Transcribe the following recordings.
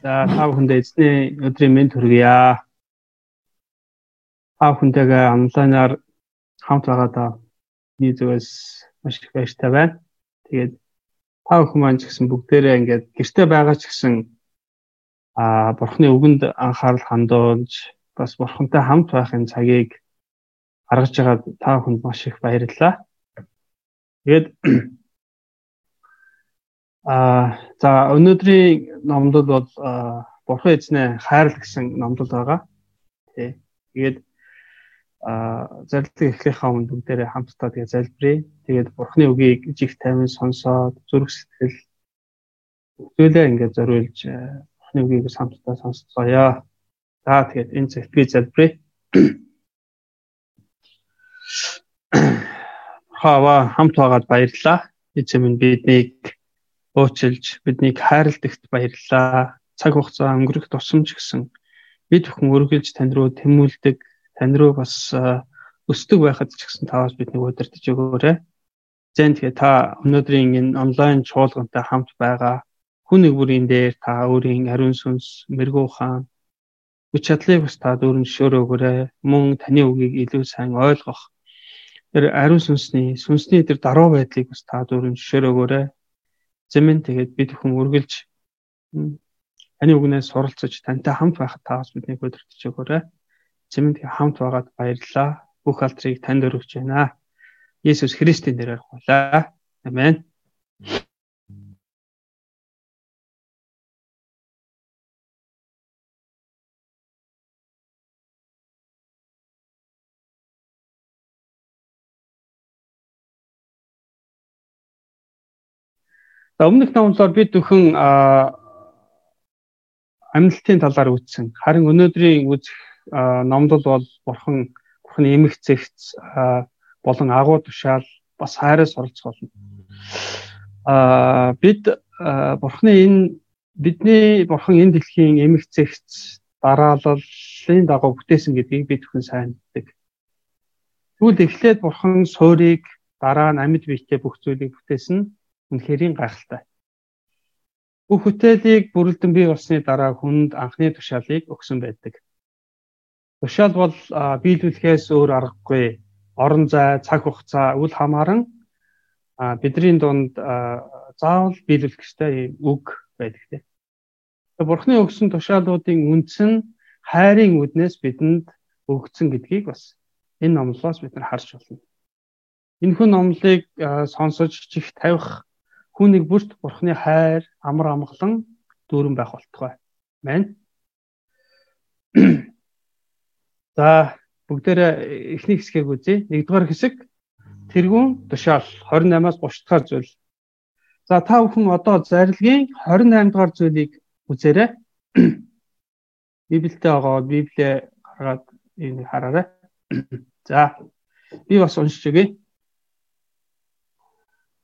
За та бүхэндээ эзний өдрийн мэнд хүргье. Та бүхэнтэйгээ онлайнаар хамт байгаадаа миний зүгээс маш их баяртай байна. Тэгээд та бүхэн маань ч гэсэн бүгдээрээ ингээд гэрте байгаа ч гэсэн а бурхны үгэнд анхаарал хандуулж бас бурхантай хамт байхын цагийг гаргаж байгаа та бүхэнд маш их баярлалаа. Тэгээд А за өнөөдрийн номдод бол Бурхан эзнээ хайрл гэсэн номдод байгаа. Тий. Тэгээд а зарлиг эхлэхээ өмнө бүгдээрээ хамтдаа тэгээ залбирая. Тэгээд Бурханы үгийг жиг тайван сонсоод зүрх сэтгэл зүйлээ ингээд зориулж Бурханы үгийг хамтдаа сонсцгоё. За тэгээд энэ би залбирая. Хава хамт байгаад баярлалаа. Эзэм минь биднийг уучилж биднийг хайрладагт баярлалаа. Цаг хугацаа өнгөрөх тусамж гэсэн бид бүхэн өргөлж тань руу тэмүүлдэг, тань руу бас өсдөг байхад ч гэсэн таваас биднийг удирдах өгөөрэй. Зэн тэгээ та өнөөдрийн энэ онлайн чуулгантай хамт байгаа хүн нэг бүрийн дээр та өөрийн ариун сүнс, мэрэгүү хаан хүч чадлыг бас та дүүрэн шөөрөөгөөрэй. Мөн таны үгийг илүү сайн ойлгох тэр ариун сүнсний сүнсний тэр даруй байдлыг бас та дүүрэн шөөрөөгөөрэй Зэмэн тэгээд бид бүхэн үргэлж таны үгнээс суралцаж тантай хамт байхад таас биднийг өдөртөж өгөөрэй. Зэмэн тэгээд хамт байгаад баярлалаа. Бүх алдрыг танд өргөж байна. Есүс Христийн нэрээр гуйлаа. Амен. За өмнөх номлоор бид бүхэн амьдлтын талаар үзсэн. Харин өнөөдрийн үзэх номдол бол бурхан бурханы эмх зэгц болон агуу тушаал бас хайраас оролцох болно. Аа бид бурханы энэ бидний бурхан энэ дэлхийн эмх зэгц дарааллын дагуу бүтээсэн гэдгийг бид бүхэн сайн мэддэг. Тэгвэл эхлээд бурхан суурийг дараа нь амьд биетэй бүх зүйлийг бүтээсэн үнэхэрийн гайхалтай. Бүх бүтээлийг бүрэлдэн бий болсны дараа хүнд анхны тушаалыг өгсөн байдаг. Тушаал бол биелүүлэхээс өөр аргагүй орон зай, цаг хугацаа, үл хамааран бидний дунд заавал биелүүлэх ёстой үг байдаг тийм. Бурхны өгсөн тушаалуудын үндэс нь хайрын үднээс бидэнд өгсөн гэдгийг бас энэ номлолоос бид нар харж байна. Энэхүү номлыг сонсож чих тавих Түүнийг бүрт бурхны хайр, амар амгалан дүүрэн байх болтугай. Мэн. За бүгдээрээ эхний хэсгийг үзье. Нэгдүгээр хэсэг тэргүүн тушаал 28-аас 30 дахь зүйл. За та бүхэн одоо зарилгийн 28 дахь зүйлийг үзээрэй. Библиэд байгаа Библиэ гаргаад энийг хараарай. За би бас уншиж өгье.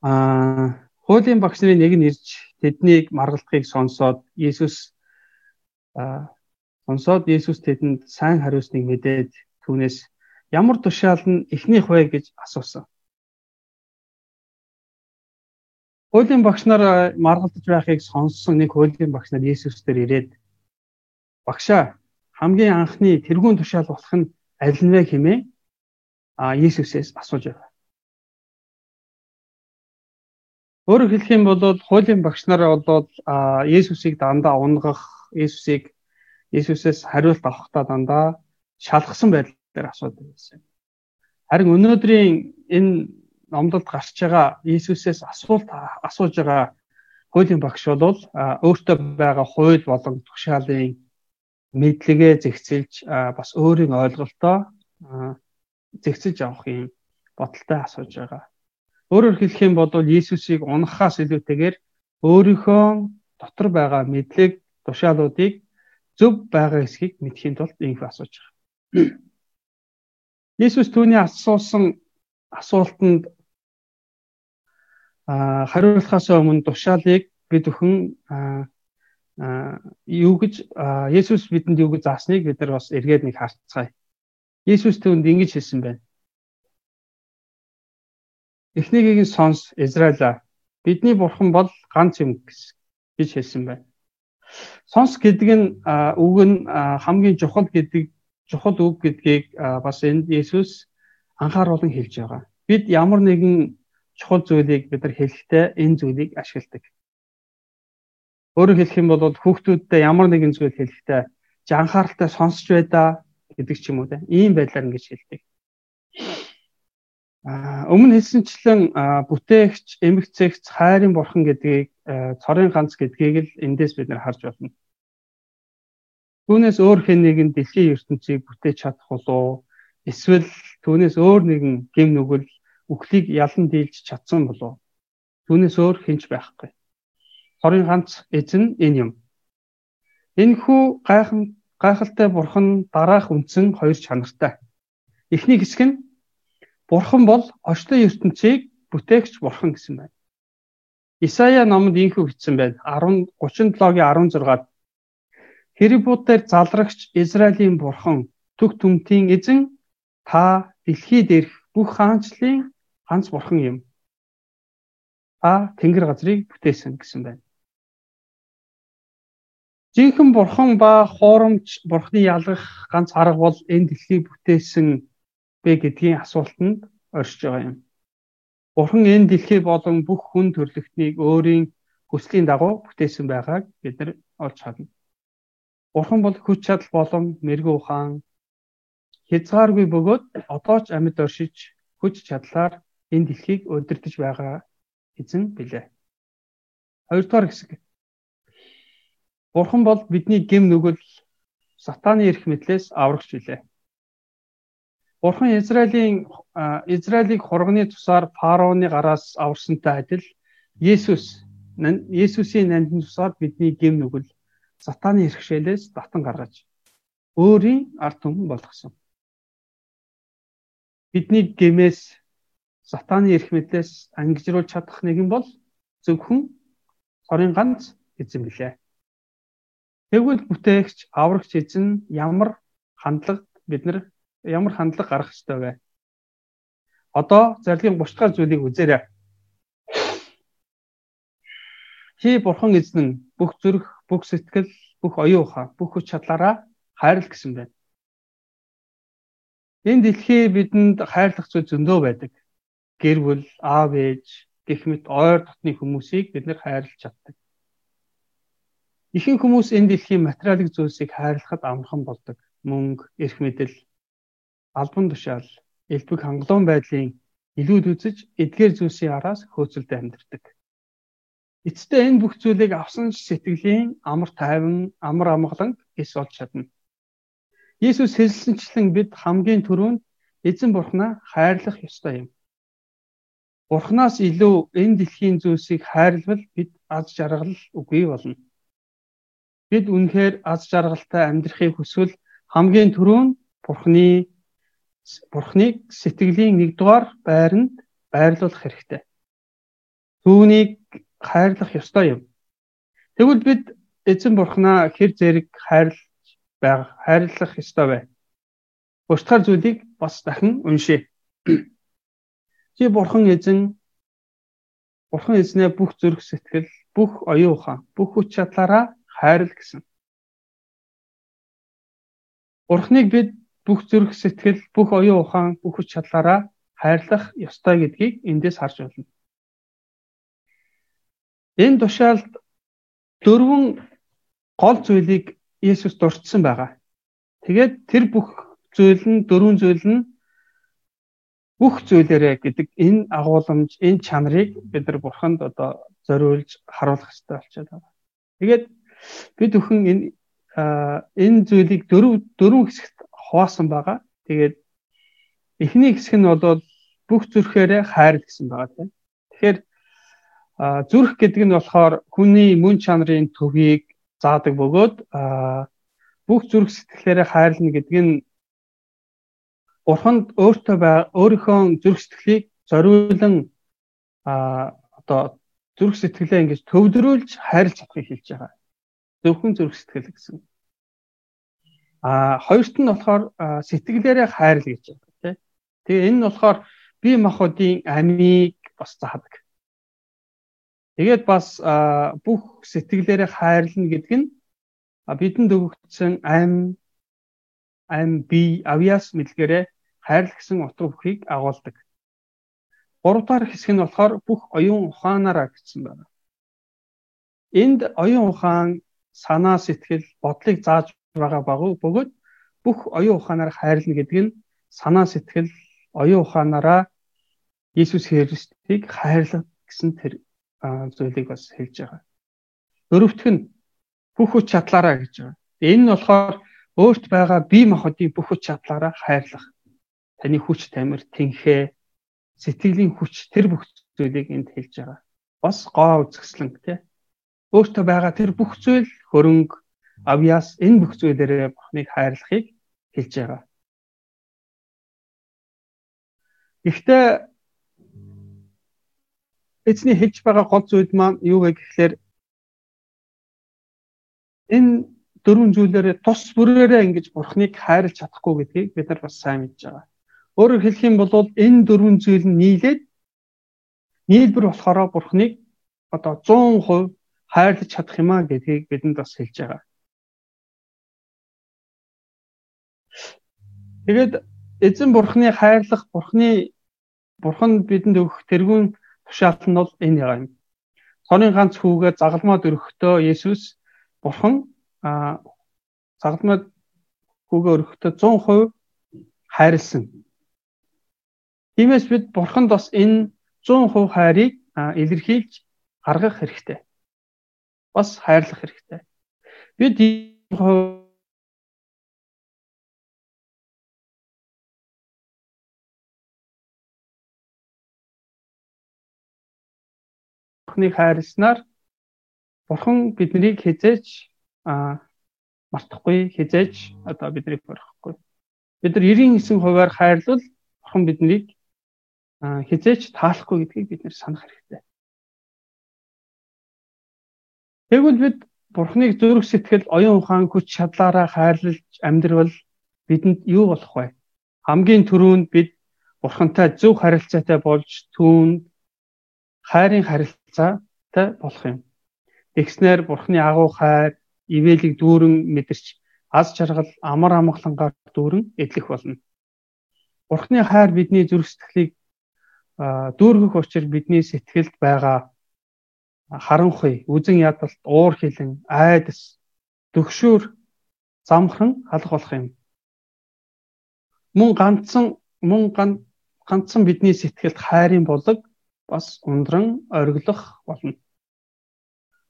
Аа Хуулийн багш нарын нэг нь ирж тэднийг маргалдахыг сонсоод Есүс сонсоод Есүс тэдэнд сайн хариусныг мэдээд түүнээс ямар тушаал нь эхнийх вэ гэж асуусан. Хуулийн багш нар маргалдаж байхыг сонссон нэг хуулийн багш нар Есүс дээр ирээд багшаа хамгийн анхны тэрүүн тушаал болох нь аль нь вэ хэмээн а Есүсээс асууж байв. Өөрөөр хэлэх юм бол хуулийн багш нар бол Есүсийг дандаа унгах, Есүсийг Есүсээс хариулт авахдаа дандаа шалгасан байдлаар асуудаг байсан. Харин өнөөдрийн энэ номдолд гарч байгаа Есүсээс асуулт асууж байгаа хуулийн багш бол өөртөө байгаа хууль болон тушаалын мэдлэгээ зэгцэлж бас өөрийн ойлголтоо зэгцэж авах юм бодолтой асууж байгаа. Өөрөөр хэлэх юм бол Иесусыг унахаас илүүтэйгээр өөрийнхөө дотор байгаа мэдлэг тушаалуудыг зөв байгаа эсхийг мэдхийн тулд инх асууж байгаа. Иесус түүний асуусан асуултанд хариулахаас өмнө тушаалыг бид өхөн юу гэж Есүс бидэнд юу гэж заасныг бид нар бас эргээд нэг харцгаая. Есүс түүнд ингэж хэлсэн байна. Эхнийгийг нь сонс Израиля. Бидний бурхан бол ганц юм гэж хэлсэн байна. Сонс гэдэг нь үг нь хамгийн чухал гэдэг чухал үг гэдгийг бас энд Есүс анхааруулan хэлж байгаа. Бид ямар нэгэн чухал зүйлийг бид нар хэлэхдээ энэ зүйлийг ашигладаг. Өөрөөр хэлэх юм бол хүүхдүүдтэй ямар нэгэн зүйл хэлэхдээ анхааралтай сонсч байдаа гэдэг ч юм уу те. Ийм байдлаар ингэж хэлдэг. Өмнө хэлсэнчлэн бүтээгч, эмгцэгч, хайрын бурхан гэдгийг цорын ганц гэдгийг л эндээс бид нар харж байна. Түүнээс өөр хэн нэгэн дэлхийн ертөнцийг бүтээж чадах болов эсвэл түүнээс өөр нэгэн гэм нүгэл үхлийг ялан дийлж чадсан болов түүнээс өөр хинч байхгүй. Цорын ганц эзэн энэ юм. Энэхүү гайхан гайхалтай бурхан дараах үндсэн хоёр чанартай. Эхний хэсэг нь Бурхан бол очтой ертөнцийг бүтээгч бурхан гэсэн байна. Исая номонд ийхүү бичсэн байна. 10 37-гийн 16-д Хэрибуудаар залрагч Израилийн бурхан төг түмтийн эзэн та дэлхий дээрх бүх хаанчлалын ганц бурхан юм. Та тэнгэр газрыг бүтээсэн гэсэн байна. Жинхэнэ бурхан ба хуурамч бурхны ялгах ганц арга бол энэ дэлхийг бүтээсэн бэ гэдгийн асуултанд оршиж байгаа юм. Бурхан энэ дэлхий болон бүх хүн төрлөختнийг өөрийн хүслийн дагуу бүтээсэн байгааг бид нар олж харна. Бурхан бол хүч чадал болон мэрэгүү ухаан хязгааргүй бөгөөд одоо ч амьд оршиж хүч чадлаар энэ дэлхийг удирдах байгаа эзэн билээ. Хоёрдугаар хэсэг. Бурхан бол бидний гэм нүгэл сатааны эрх мэдлээс аврагч билээ. Бурхан Израилийн Израилийг хурганы тусаар фараоны гараас аварсантай адил Есүс Есүсийн нандин тусаар бидний гэм нүгэл сатааны хэрэгшээлээс татан гаргаж өөрийн ард түмэн болгосон. Бидний гэмээс сатааны эрх мэдлээс ангижруулж чадах нэгэн бол зөвхөн цорын ганц эзэн билээ. Тэгвэл бүтээгч аврагч эзэн ямар хандлага бид нар ямар хандлага гарах ёстой вэ? Одоо зарлагын 30 дахь зүйлийг үзээрэй. Чи бурхан эзэн бүх зүрх, бүх сэтгэл, бүх оюун ухаан, бүх хүч чадлаараа хайрл гэсэн байна. Энэ дэлхий бидэнд хайрлах зүйл зөндөө байдаг. Гэр бүл, аав ээж, гэх мэт ойр дотны хүмүүсийг бид нэр хайрлаж чаддаг. Ихэнх хүмүүс энэ дэлхийн материалын зүйлсийг хайрлахад амархан болдог. Мөнгө, эрх мэдэл, албан тушаал, элбэг хангалуун байдлын илүүд үзэж эдгээр зүйлсийн араас хөөцөлдөө амьдардаг. Эцэстээ энэ бүх зүйлийг авсан сэтгэлийн амар тайван, амар амгалан эс олж чадна. Есүс хэлсэнчлэн бид хамгийн түрүүнд эзэн бурхнаа хайрлах ёстой юм. Бурхнаас илүү энэ дэлхийн зүйлсийг хайрлавал бид аз жаргал үгүй болно. Бид үнэхээр аз жаргалтай амьдрахыг хүсвэл хамгийн түрүүнд Бурхны Бурхныг сэтгэлийн нэгдүгээр байранд байрлуулах хэрэгтэй. Түүнийг хайрлах ёстой юм. Тэгвэл бид эзэн Бурхнаа хэр зэрэг хайрлаж байга хайрлах ёстой вэ? Уртгаар зүйлийг бас дахин уншъя. Чи Бурхан эзэн Бурхан эзнээ бүх зүрх сэтгэл, бүх оюун ухаан, бүх хүч чадлаараа хайрл гэсэн. Бурхныг бид бүх зүрх сэтгэл, бүх оюун ухаан, бүх хүч чадлаараа хайрлах ёстой гэдгийг эндээс харж байна. Энэ тушаалд дөрвөн гол зүйлийг Есүс дурдсан байгаа. Тэгээд тэр бүх зүйл нь дөрвөн зүйл нь бүх зүйлээрээ гэдэг энэ агуулмж, энэ чанарыг бид нар бурханд одоо зориулж харуулах хэрэгтэй болчиход байгаа. Тэгээд бид бүхэн энэ энэ зүйлийг дөрөв дөрвөн хэсэгт хуваасан байгаа. Тэгээд эхний хэсэг нь бол бүх зүрхээрээ хайр гэсэн байгаа тийм. Тэгэхээр зүрх гэдэг нь болохоор хүний мөн чанарын төвийг заадаг бөгөөд бүх зүрх сэтгэлээрээ хайрлна гэдэг нь Бурханд өөртөө өөрийнхөө зүрх сэтгэлийг зориулан одоо зүрх сэтгэлээ ингэж төвдрүүлж хайрлах чадхыг хэлж байгаа. Зөвхөн зүрх сэтгэл гэсэн. А хоёрт нь болохоор сэтгэлээрээ хайрл гэж байна тий. Тэгээ энэ нь болохоор бие махбодын амийг бас заадаг. Тэгээд бас бүх сэтгэлээрээ хайрлна гэдэг нь бидэнд өгөгдсөн ам ам би авьяас мэлгэрээ хайрлах гэсэн утга бүхийг агуулдаг. Гурав дахь хэсэг нь болохоор бүх оюун ухаанаараа гэсэн байна. Энд оюун ухаан санаа сэтгэл бодлыг зааж багуу бөгөөд бүх оюун ухаанаар хайрлна гэдэг нь санаа сэтгэл оюун ухаанаараа Иесус Христийг хайрлах гэсэн тэр зүйлийг бас хэлж байгаа. Дөрөвтг нь бүх хүч чадлаараа гэж байгаа. Энэ нь болохоор өөрт байгаа бие махбодын бүх хүч чадлаараа хайрлах. Таны хүч тамир, тэнхээ, сэтгэлийн хүч тэр бүх зүйлийг энд хэлж байгаа. Бас гоо үзэсгэлэн тий. Өөртөө байгаа тэр бүх зүйл хөрөнгө, авьяас энэ бүх зүйлээрээ Бурхныг хайрлахыг хэлж байгаа. Гэхдээ эзний хэлж байгаа гол зүйл маань юу вэ гэхээр энэ дөрвөн зүйлээрээ тус бүрээрээ ингэж бурхныг хайрлаж чадахгүй гэдгийг бид нар бас сайн мэдж байгаа. Өөрөөр хэлэх юм бол энэ дөрвөн зүйл нь нийлээд нийлбэр болохоор бурхныг одоо 100% хайрлаж чадах юм а гэдгийг бидэнд бас хэлж байгаа. Тэгээд эзэн бурхны хайрлах бурхны бурхан бидэнд өгөх тэрүүн тушаалт нь бол энэ юм. Цорын ганц хүүгээ загалмаад өргөхдөө Есүс бурхан а загалмаад хүүгээ өргөхдөө 100% хайрлсан. Тиймээс бид бурханд бас энэ 100% хайрыг илэрхийлж гаргах хэрэгтэй. Бас хайрлах хэрэгтэй. Бид Бурхныг хайрласнаар Бурхан биднийг хизээж мартахгүй, хизээж одоо биднийг борихгүй. Бид нар 99 хувиар хайрлал Бурхан биднийг хизээж таалахгүй гэдгийг бид нэр санах хэрэгтэй. Тэгвэл бид Бурхныг зүрх сэтгэл, оюун ухаан, хүч чадлаараа хайрлаж амьдрал бидэнд юу болох вэ? Хамгийн түрүүнд бид Бурхантай зөв харилцаатай болж түүнд хайрын харилцаатай болох юм. Тэгснээр Бурхны агуу хайр, ивэлийг дүүрэн мэдэрч аз жаргал амар амгалангаар дүүрэн эдлэх болно. Бурхны хайр бидний зүрх сэтгэлийг дүүргэх учир бидний сэтгэлд байгаа харанхуй, үзен ядалт, уур хилэн, айдас, дөгшүүр замхан халах болох юм. Мөн ганцхан мөн ганцхан бидний сэтгэлд хайрын болог бас ундран ориглох болно.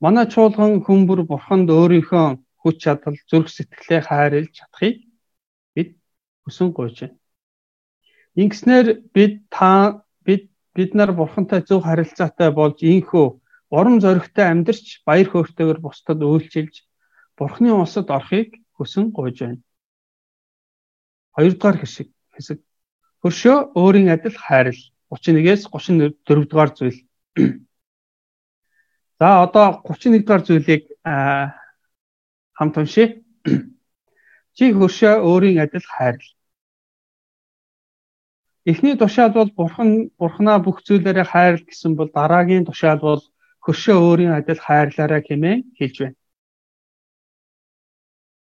Манай чуулган хүмүүр бурханд өөрийнхөө хүч чадал зүрх сэтгэлээ хайрлаж чадахыг бид хүсэн гуйж байна. Ингэснээр бид та бид бид нар бурхантай зөв харилцаатай болж инхүү урам зоригтой амьдарч баяр хөөртэйгээр бусдад үйлчилж бурхны улсад орохыг хүсэн гуйж байна. Хоёрдугаар хэсэг хэсэг хөршөө өөрийн адил хайрл 31-ээс 34 дугаар зүйл За одоо 31 дугаар зүйлийг хамт уншъя. Чи хөршөө өөрийн адил хайрл. Эхний тушаал бол бурхан бурхнаа бүх зүйлээрээ хайрл гэсэн бол дараагийн тушаал бол хөршөө өөрийн адил хайрлаарай хэмээн хэлж байна.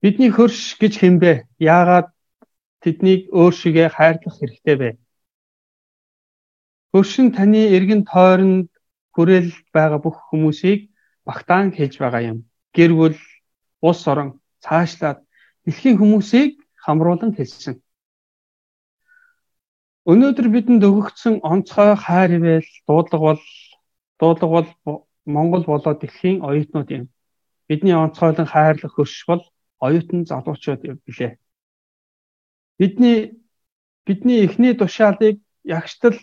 Бидний хөрш гэж хэмбэ? Яагаад тэднийг өөр шигээ хайрлах хэрэгтэй вэ? Хөршин таны эргэн тойронд хүрээлэлд байгаа бүх хүмүүсийг багтаан хэлж байгаа юм. Гэр бүл, улс орон цаашлаад дэлхийн хүмүүсийг хамруулан хэлсэн. Өнөөдөр бидэнд өгөгдсөн онцгой хайр ивэл дуудлага бол дуудлага бол Монгол болоод дэлхийн оюутнууд юм. Бидний онцгойлон хайрлах хөрш бол оюутан залуучууд билээ. Бидний бидний эхний тушаалыг ягштал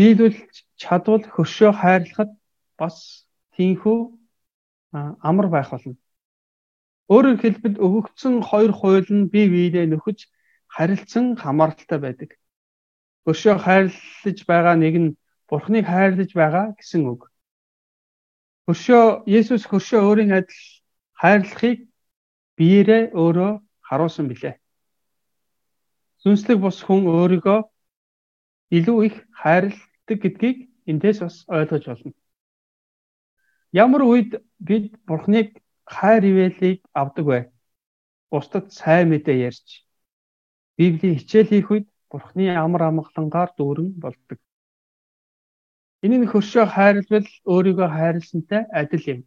биелүүлж чадвал хөршөө хайрлахад бас тийхүү амар байх болно. Өөрөөр хэлбэл өгөгдсөн хоёр хууль нь бие биедээ нөхөж харилцсан хамааралтай байдаг. Хөршөө хайрлаж байгаа нэг нь Бурхныг хайрлаж байгаа гэсэн үг. Хөршөө Есүс хөршөө өөрийн адил хайрлахыг биеэрээ өөрөө харуулсан билээ. Сүнслэг бус хүн өөрийгөө илүү их хайрладаг гэдгийг эндээс бас ойлгож болно. Ямар үед бид Бурхныг хайр ивэлийг авдаг бай. Бусдад сайн мэдээ ярьж Библийн хичээл хийх үед Бурхны амар амгалангаар дүүрэн болдог. Энэ нь хөршөө хайрлбал өөрийгөө хайрлсантай адил юм.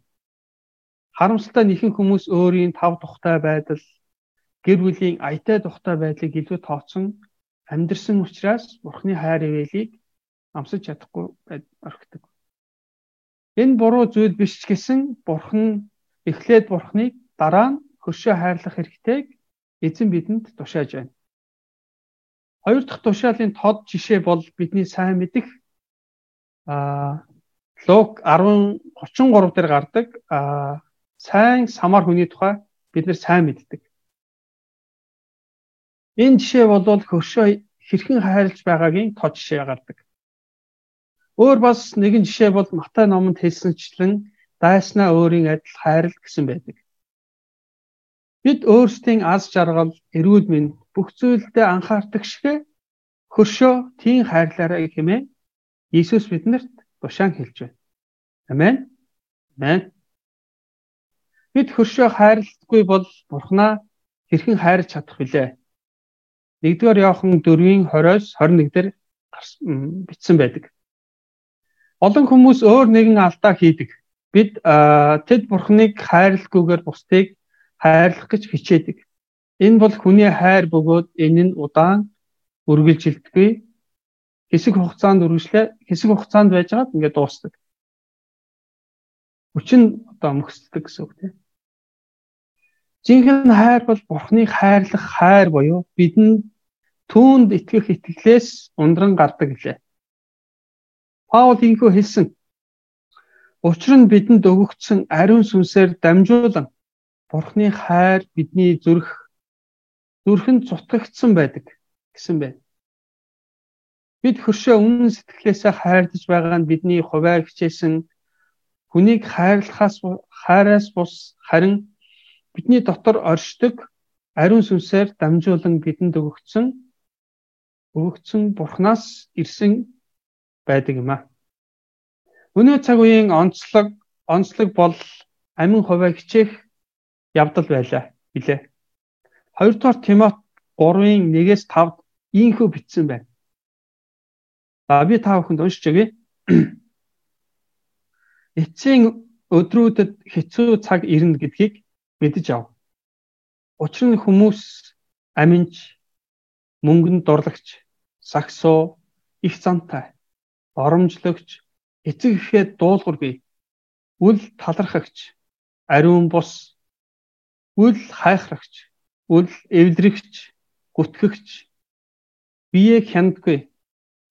Харамсалтай нэхэн хүмүүс өөрийн тав тухтай байдал, гэр бүлийн аятай тухтай байдлыг илүү тооцсон амьдрсан учраас Бурхны хайр ивэлийг амсаж чадахгүй орхидог. Энэ буруу зүйл биш ч гэсэн Бурхан эхлээд Бурхныг дараа нь хөршөө хайрлах хэрэгтэйг эзэн бидэнд тушааж байна. Хоёр дахь тушаалын тод жишээ бол бидний сайн мэдих а Лук 10 33 дээр гардаг а сайн самар хүний тухай бид нар сайн мэддэг. Энэ жишээ бол хөршөө хэрхэн хайрлаж байгаагийн тод жишээ гардаг. Өөр бас нэгэн жишээ бол Матай номонд хэлсэнчлэн дайснаа өөрийн адил хайрл гэсэн байдаг. Бид өөрсдийн аз жаргал, эрүүл мэнд бүх зүйлдээ анхаардаг шигэ хөршөө тийм хайрлаарай хэмээн Иесус биднэрт тушаан хэлж байна. Амен. Амен. Бид хөршөө хайрлахгүй бол Бурхнаа хэрхэн хайрлж чадах вүлээ? 1-р Иохан 4-ийн 20-с 21 дээр бичсэн байдаг. Олон хүмүүс өөр нэгэн алдаа хийдэг. Бид тэд бурхныг хайрлахгүйгээр бусдыг хайрлах гэж хичээдэг. Энэ бол хүний хайр бөгөөд энэ нь удаан үргэлжилдэггүй. Хэсэг хугацаанд үргэлжлээ. Хэсэг хугацаанд байжгаад ингээд дуусдаг. Хүчин одоо мөхсдөг гэсэн үг тийм. Жинхэнэ хайр бол бурхныг хайрлах хайр буюу бидэнд түүнд итгэх итгэлээс ундран гардаг гэлээ. Паул инхүү хэлсэн. Учир нь бидэнд өгөгдсөн ариун сүнсээр дамжуулан Бурхны хайр бидний зүрх зүрхэнд цутгагдсан байдаг гэсэн байна. Бид хөршөө үнэн сэтгэлээсээ хайрлаж байгаа нь бидний хуваар хичээсэн хүнийг хайрлахаас хайраас бус харин бидний дотор оршдог ариун сүнсээр дамжуулан бидэнд өгөгдсөн өгөгдсөн Бурханаас ирсэн байдаг юм а. Өнөө цаг үеийн онцлог онцлог бол амин хуваа хичээх явдал байлаа билээ. Хоёрдугаар Тимот 3-ын 1-ээс 5-д ийхүү бичсэн байна. За би та бүхэнд уншиж өгье. Эцсийн өдрүүдэд хэцүү цаг ирнэ гэдгийг мэдэж ав. Учир нь хүмүүс аминч, мөнгөнд дурлагч, сагсуу, их зантай оромжлогч, эцэг ихэд дуулуургүй, үл талархагч, ариун бус, үл хайхрагч, үл эвлэрэгч, гүтгэгч, бие хяндгүй,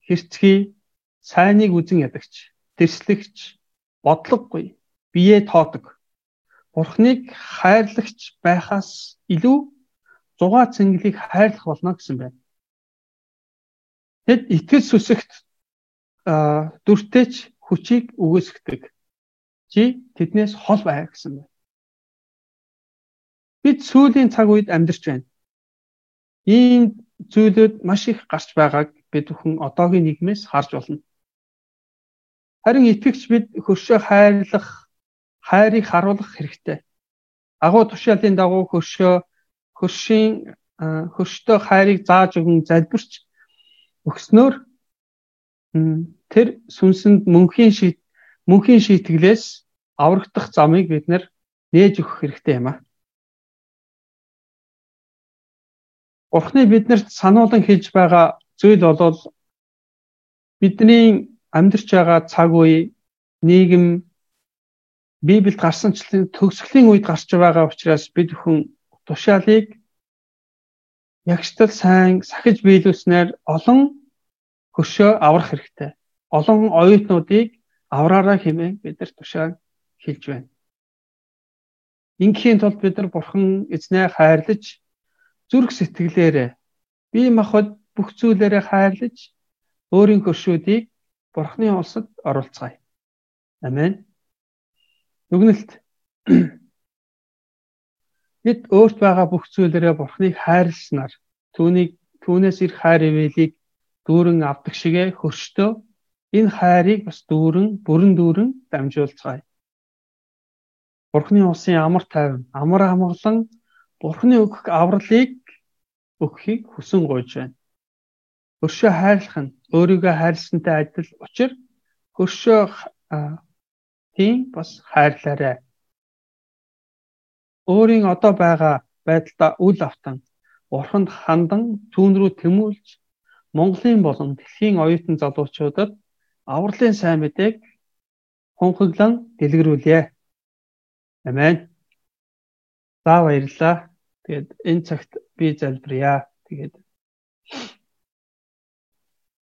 хэрцгий, сайныг үзен ядагч, тэрслэгч, бодлогогүй, бие тоодог. Бурхныг хайрлагч байхаас илүү зугаа цэнгэлийг хайрлах болно гэсэн байна. Тэд итгэл сүсэгт дүртэйч хүчийг үгүйсгдэг. Чи тэднээс хол бай гэсэн байна. Бид сүүлийн цаг үед амьдарч байна. Ийм зүйлүүд маш их гарч байгааг бид бүхэн одоогийн нийгмээс харж болно. Харин итгэгч бид хөршөө хайрлах, хайрыг харуулах хэрэгтэй. Агуу тушаалын дагуу хөршөө хөршийн хөрштөө хайрыг зааж өгөн залбирч өгснөөр тэр сүнсэнд мөнхийн шийт мөнхийн шийтгэлээс аврагдах замыг бид нээж өгөх хэрэгтэй юм аа. Бурхны биднэрт сануулan хэлж байгаа зүйл бол бидний амьдарч байгаа цаг үе нийгэм Библиэд гарсанчлан төгсгөлийн үед гарч байгаа учраас бид бүхэн тушаалыг ягштал сайн сахиж биелүүлснээр олон хөшөө аврах хэрэгтэй. Олон оюутнуудыг авраараа хэмээн бид нар тушааг хэлж байна. Ингийн тулд бид нар бурхан эзнээ хайрлаж зүрх сэтгэлээрээ бие махбод бүх зүйлээрээ хайрлаж өөрийн хөшөөдийг бурхны улсад оруулцгаая. Амен. Дүгнэлт бид өөрт байгаа бүх зүйлээрээ бурхныг хайрласнаар түүнийг түүнээс ирэх хайр ивэлийг дүүрэн авдаг шигэ хөрштөө энэ хайрыг бас дүүрэн бүрэн дүүрэн дамжуулцгаая. Бурхны усын амар тайван, амар амгалан Бурхны өгөх авралыг өгөхийг хүсэн гуйж байна. Хөршөө хайрлах нь өөрийгөө хайрлсантай адил учир хөршөө тийм бас хайрлаарай. Өөрийн одоо байгаа байдалдаа үл автан Бурханд хандан түүн рүү тэмүүлж Монголын болон дэлхийн оюутан залуучуудад авралын сайн мэдээг хонхоглон дэлгэрүүлье. Амен. За баярлалаа. Тэгээд энэ цагт би залбирая. Тэгээд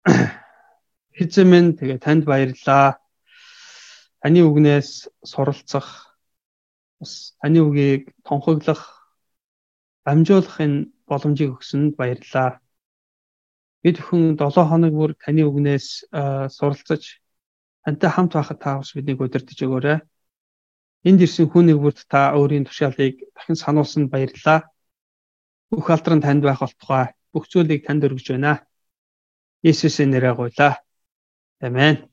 Хизэмэн тэгээ танд баярлалаа. Таны үгнээс суралцах бас таны үгийг тонхоглох дамжуулахын боломжийг өгсөнд баярлалаа. Бид бүхэн 7 хоног бүр таны үгнээс суралцаж тантай хамт байхад та бас биднийг удирдах өгөөрэй. Энд ирсэн хүүнийг бүрт та өөрийн тушаалыг дахин сануулсанд баярлалаа. Бүх алдран танд байх болтугай бүх зүйлийг танд өргөж байна. Есүсийн нэрээр гуйлаа. Амен.